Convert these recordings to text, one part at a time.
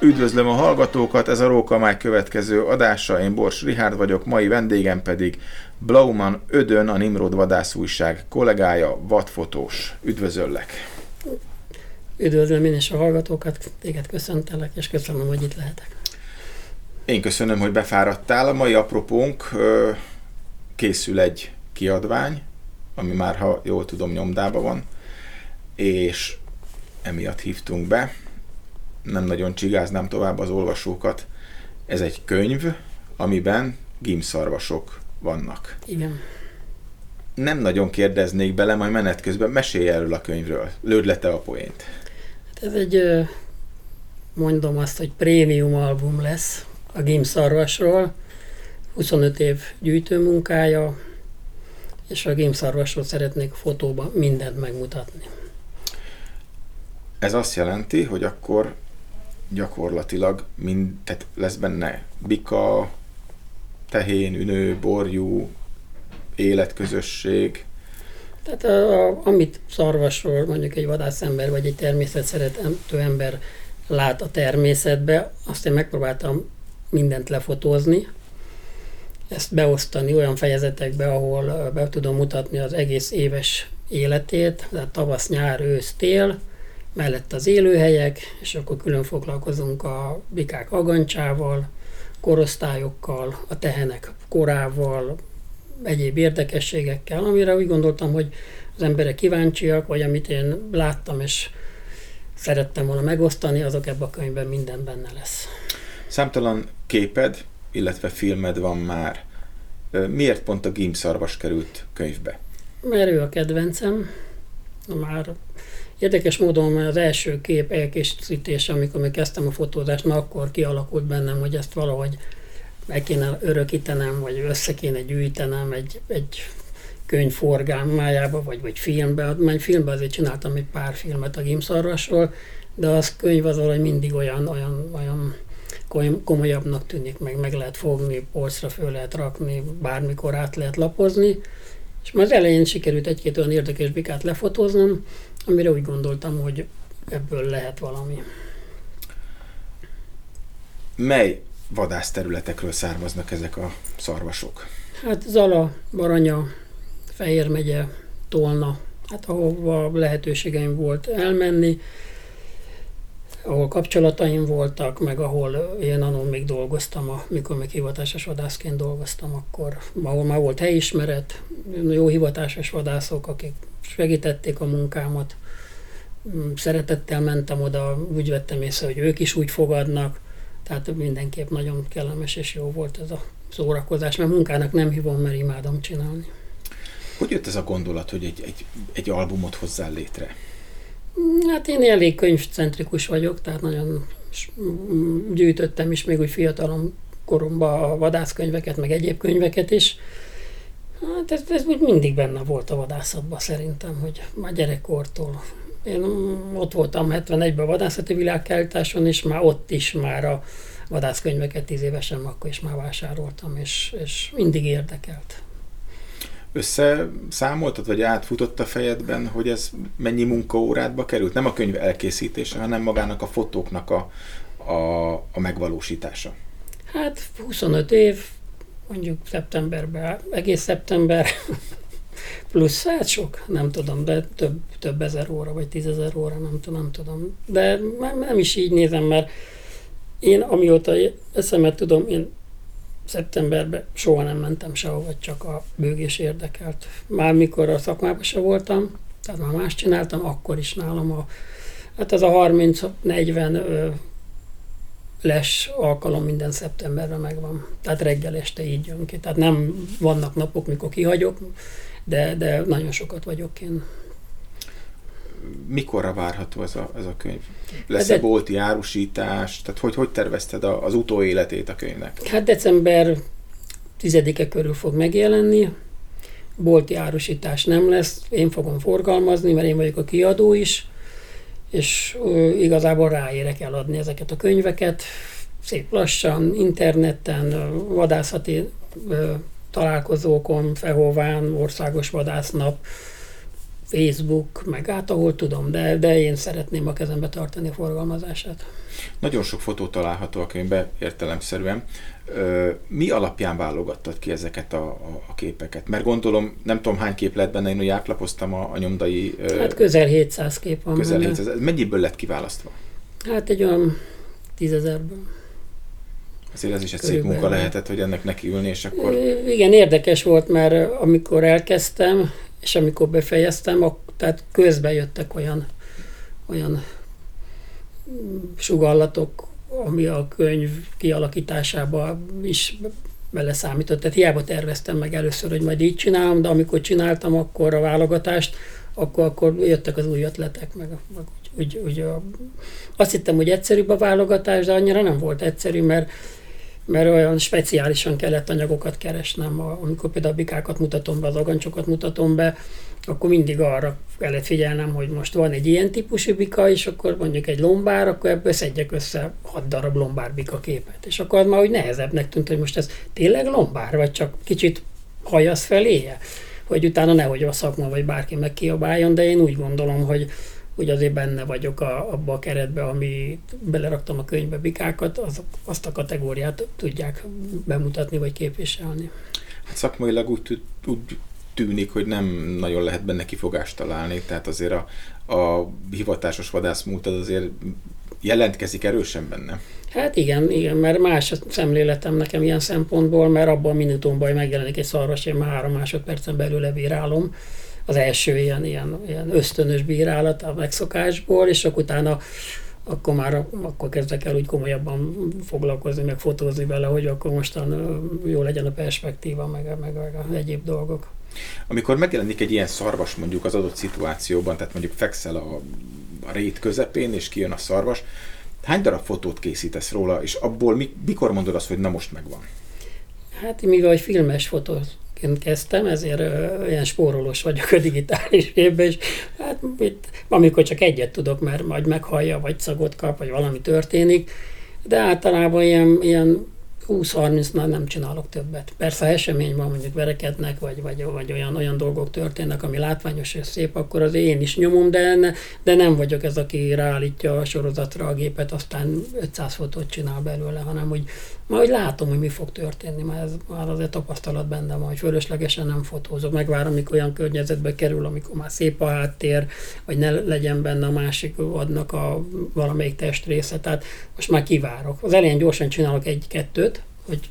Üdvözlöm a hallgatókat, ez a Rókamály következő adása, én Bors Rihárd vagyok, mai vendégem pedig Blauman Ödön, a Nimrod vadászújság kollégája, vadfotós. Üdvözöllek! Üdvözlöm én is a hallgatókat, téged köszöntelek, és köszönöm, hogy itt lehetek. Én köszönöm, hogy befáradtál. A mai apropónk készül egy kiadvány, ami már, ha jól tudom, nyomdában van, és emiatt hívtunk be nem nagyon csigáznám tovább az olvasókat. Ez egy könyv, amiben gimszarvasok vannak. Igen. Nem nagyon kérdeznék bele, majd menet közben mesélj erről a könyvről. Lőd le te a poént. Hát ez egy, mondom azt, hogy prémium album lesz a gimszarvasról. 25 év gyűjtőmunkája, és a gimszarvasról szeretnék fotóban mindent megmutatni. Ez azt jelenti, hogy akkor gyakorlatilag mind, tehát lesz benne bika, tehén, ünő, borjú, életközösség. Tehát a, amit szarvasról mondjuk egy vadászember vagy egy természet szerető ember lát a természetbe, azt én megpróbáltam mindent lefotózni, ezt beosztani olyan fejezetekbe, ahol be tudom mutatni az egész éves életét, tehát tavasz, nyár, ősz, tél, mellett az élőhelyek, és akkor külön foglalkozunk a bikák agancsával, korosztályokkal, a tehenek korával, egyéb érdekességekkel, amire úgy gondoltam, hogy az emberek kíváncsiak, vagy amit én láttam, és szerettem volna megosztani, azok ebben a könyvben minden benne lesz. Számtalan képed, illetve filmed van már. Miért pont a gímszarvas került könyvbe? Mert ő a kedvencem. Már Érdekes módon az első kép elkészítése, amikor még kezdtem a fotózást, na akkor kialakult bennem, hogy ezt valahogy meg kéne örökítenem, vagy össze kéne gyűjtenem egy, egy könyv forgalmájába, vagy, vagy filmbe. Mert filmbe azért csináltam egy pár filmet a gimszarvasról, de az könyv az valahogy mindig olyan, olyan, olyan komolyabbnak tűnik, meg meg lehet fogni, polcra föl lehet rakni, bármikor át lehet lapozni. És már az elején sikerült egy-két olyan érdekes bikát lefotóznom, amire úgy gondoltam, hogy ebből lehet valami. Mely vadászterületekről származnak ezek a szarvasok? Hát Zala, Baranya, Fehér megye, Tolna, hát ahova lehetőségeim volt elmenni, ahol kapcsolataim voltak, meg ahol én annól még dolgoztam, mikor még hivatásos vadászként dolgoztam, akkor ahol már volt helyismeret, jó hivatásos vadászok, akik segítették a munkámat, mm, szeretettel mentem oda, úgy vettem észre, hogy ők is úgy fogadnak, tehát mindenképp nagyon kellemes és jó volt ez a szórakozás, mert munkának nem hívom, mert imádom csinálni. Hogy jött ez a gondolat, hogy egy, egy, egy albumot hozzál létre? Mm, hát én elég könyvcentrikus vagyok, tehát nagyon gyűjtöttem is még úgy fiatalom koromban a vadászkönyveket, meg egyéb könyveket is, Hát ez, ez úgy mindig benne volt a vadászatban szerintem, hogy már gyerekkortól. Én ott voltam 71-ben a vadászati világkeltáson, és már ott is már a vadászkönyveket tíz évesen akkor is már vásároltam, és, és mindig érdekelt. Összeszámoltad, vagy átfutott a fejedben, hogy ez mennyi munkaórádba került? Nem a könyv elkészítése, hanem magának a fotóknak a, a, a megvalósítása. Hát 25 év, mondjuk szeptemberben, egész szeptember, plusz hát sok, nem tudom, de több, több ezer óra, vagy tízezer óra, nem, tudom, nem tudom. De nem is így nézem, mert én amióta eszemet tudom, én szeptemberben soha nem mentem sehova, csak a bőgés érdekelt. Már mikor a szakmában se voltam, tehát már más csináltam, akkor is nálam a, hát ez a 30-40 les alkalom minden szeptemberben megvan. Tehát reggel este így jön ki. Tehát nem vannak napok, mikor kihagyok, de, de nagyon sokat vagyok én. Mikorra várható ez a, ez a könyv? Lesz-e de, bolti árusítás? Tehát hogy, hogy tervezted az utóéletét a könyvnek? Hát december 10-e körül fog megjelenni. Bolti árusítás nem lesz. Én fogom forgalmazni, mert én vagyok a kiadó is és igazából ráérek eladni ezeket a könyveket, szép lassan, interneten, vadászati találkozókon, Fehován, Országos Vadásznap, Facebook, meg át, ahol tudom, de, de én szeretném a kezembe tartani a forgalmazását. Nagyon sok fotó található a könyvben értelemszerűen. Mi alapján válogattad ki ezeket a, a, a képeket? Mert gondolom, nem tudom hány kép lett benne, én úgy átlapoztam a, a nyomdai... Hát közel 700 kép van Közel benne. 700. Mennyiből lett kiválasztva? Hát egy olyan tízezerből. Azért ez is egy szép munka lehetett, hogy ennek nekiülni, és akkor... Igen, érdekes volt, mert amikor elkezdtem, és amikor befejeztem, tehát közben jöttek olyan, olyan sugallatok, ami a könyv kialakításába is beleszámított. Tehát hiába terveztem meg először, hogy majd így csinálom, de amikor csináltam akkor a válogatást, akkor, akkor jöttek az új ötletek, meg, meg úgy, úgy, úgy a, azt hittem, hogy egyszerűbb a válogatás, de annyira nem volt egyszerű, mert mert olyan speciálisan kellett anyagokat keresnem, amikor például a bikákat mutatom be, az agancsokat mutatom be, akkor mindig arra kellett figyelnem, hogy most van egy ilyen típusú bika, és akkor mondjuk egy lombár, akkor ebből szedjek össze hat darab lombárbika képet. És akkor az már úgy nehezebbnek tűnt, hogy most ez tényleg lombár, vagy csak kicsit hajasz feléje, hogy utána nehogy a szakma vagy bárki megkiabáljon, de én úgy gondolom, hogy hogy azért benne vagyok a, abba a keretbe, ami beleraktam a könyvbe bikákat, az, azt a kategóriát tudják bemutatni vagy képviselni. Hát szakmailag úgy, úgy tűnik, hogy nem nagyon lehet benne kifogást találni, tehát azért a, a hivatásos vadászmúlt az azért jelentkezik erősen benne. Hát igen, igen, mert más a szemléletem nekem ilyen szempontból, mert abban a minutumban megjelenik egy szarvas, én már három másodpercen belül levírálom, az első ilyen, ilyen, ilyen ösztönös bírálat a megszokásból, és akkor utána akkor már akkor kezdek el úgy komolyabban foglalkozni, meg fotózni vele, hogy akkor mostan jó legyen a perspektíva, meg, meg, meg a egyéb dolgok. Amikor megjelenik egy ilyen szarvas mondjuk az adott szituációban, tehát mondjuk fekszel a, a rét közepén, és kijön a szarvas, hány darab fotót készítesz róla, és abból mikor mondod azt, hogy na most megvan? Hát mivel egy filmes fotó kezdtem, ezért olyan spórolós vagyok a digitális évben, és hát itt, amikor csak egyet tudok, mert majd meghallja, vagy szagot kap, vagy valami történik, de általában ilyen, ilyen 20-30-nál nem csinálok többet. Persze, esemény van, mondjuk verekednek, vagy, vagy, vagy olyan, olyan dolgok történnek, ami látványos és szép, akkor az én is nyomom, de, de nem vagyok ez, aki ráállítja a sorozatra a gépet, aztán 500 fotót csinál belőle, hanem hogy majd látom, hogy mi fog történni, mert ez már azért tapasztalat benne van, hogy fölöslegesen nem fotózok, megvárom, amikor olyan környezetbe kerül, amikor már szép a háttér, vagy ne legyen benne a másik adnak a valamelyik testrésze, tehát most már kivárok. Az elején gyorsan csinálok egy-kettőt, hogy,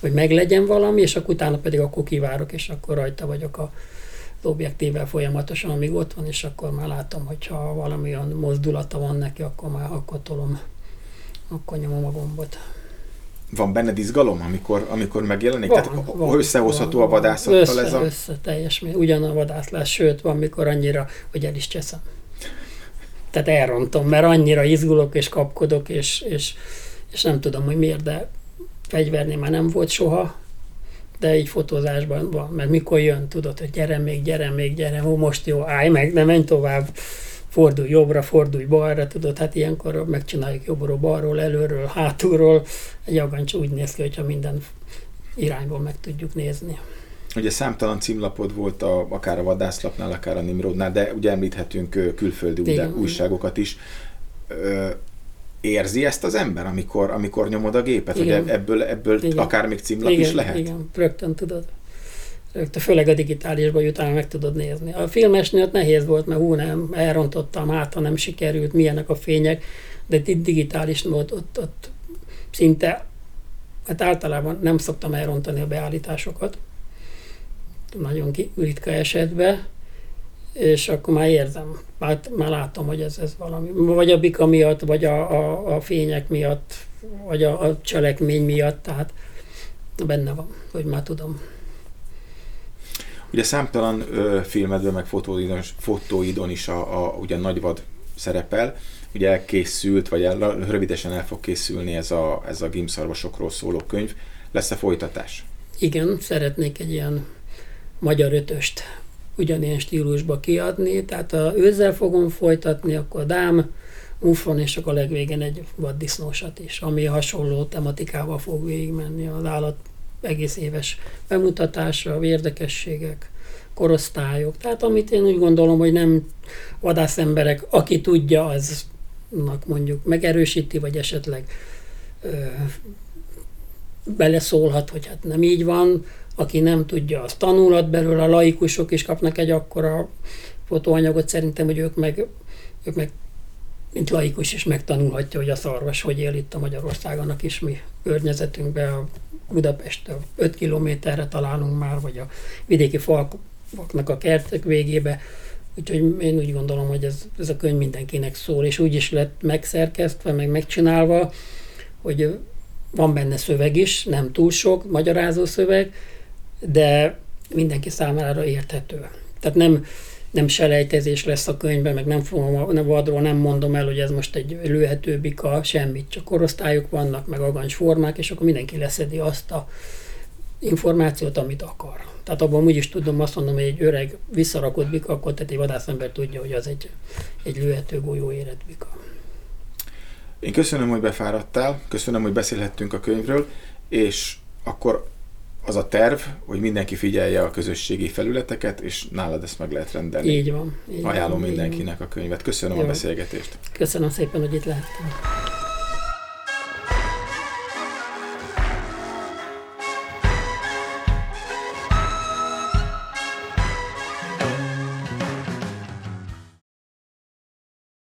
hogy meglegyen valami, és akkor utána pedig akkor kivárok, és akkor rajta vagyok a, az objektívvel folyamatosan, amíg ott van, és akkor már látom, hogyha valami olyan mozdulata van neki, akkor már akkor tolom, akkor nyomom a gombot van benned izgalom, amikor, amikor megjelenik? Van, Tehát van, összehozható van, a vadászattal össze, ez a... Össze, teljes, ugyan a vadászlás, sőt, van, mikor annyira, hogy el is cseszem. Tehát elrontom, mert annyira izgulok és kapkodok, és, és, és nem tudom, hogy miért, de fegyvernél már nem volt soha, de így fotózásban van, mert mikor jön, tudod, hogy gyere még, gyere még, gyere, ó, most jó, állj meg, ne menj tovább fordulj jobbra, fordulj balra, tudod, hát ilyenkor megcsináljuk jobbról, balról, előről, hátulról. Egy agancs úgy néz ki, hogyha minden irányból meg tudjuk nézni. Ugye számtalan címlapod volt a, akár a vadászlapnál, akár a Nimrodnál, de ugye említhetünk külföldi Igen. újságokat is. Érzi ezt az ember, amikor, amikor nyomod a gépet, Igen. hogy ebből, ebből Igen. akár még címlap Igen, is lehet? Igen, rögtön tudod főleg a digitálisban utána meg tudod nézni. A filmesnél nehéz volt, mert hú, nem, elrontottam, hát ha nem sikerült, milyenek a fények, de itt digitális volt, ott, ott szinte, hát általában nem szoktam elrontani a beállításokat, nagyon ritka esetben, és akkor már érzem, már, már látom, hogy ez, ez valami, vagy a bika miatt, vagy a, a, a fények miatt, vagy a, a cselekmény miatt, tehát benne van, hogy már tudom. Ugye számtalan ö, filmedben, meg fotóidon, fotóidon is a, a ugye nagyvad szerepel. Ugye elkészült, vagy el, rövidesen el fog készülni ez a, ez a gimszarvasokról szóló könyv. Lesz-e folytatás? Igen, szeretnék egy ilyen magyar ötöst ugyanilyen stílusba kiadni, tehát a őzzel fogom folytatni, akkor dám, mufon, és akkor a legvégén egy vaddisznósat is, ami hasonló tematikával fog végigmenni az állat egész éves bemutatása, érdekességek, korosztályok. Tehát amit én úgy gondolom, hogy nem vadászemberek, aki tudja, aznak mondjuk megerősíti, vagy esetleg ö, beleszólhat, hogy hát nem így van, aki nem tudja, az tanulhat belőle, a laikusok is kapnak egy akkora fotóanyagot, szerintem, hogy ők meg, ők meg mint laikus is megtanulhatja, hogy a szarvas hogy él itt a Magyarországon, a kis mi környezetünkben, a Budapest 5 kilométerre találunk már, vagy a vidéki falknak a kertek végébe. Úgyhogy én úgy gondolom, hogy ez, ez a könyv mindenkinek szól, és úgy is lett megszerkesztve, meg megcsinálva, hogy van benne szöveg is, nem túl sok magyarázó szöveg, de mindenki számára érthető. Tehát nem, nem selejtezés lesz a könyvben, meg nem fogom, nem vadról nem mondom el, hogy ez most egy lőhető bika, semmit, csak korosztályok vannak, meg agancs formák, és akkor mindenki leszedi azt a információt, amit akar. Tehát abban úgy is tudom azt mondom, hogy egy öreg visszarakott bika, akkor tehát egy vadászember tudja, hogy az egy, egy lőhető golyó érett bika. Én köszönöm, hogy befáradtál, köszönöm, hogy beszélhettünk a könyvről, és akkor az a terv, hogy mindenki figyelje a közösségi felületeket, és nálad ezt meg lehet rendelni. Így van. Így Ajánlom van, mindenkinek a könyvet. Köszönöm Jó. a beszélgetést. Köszönöm szépen, hogy itt lehettem.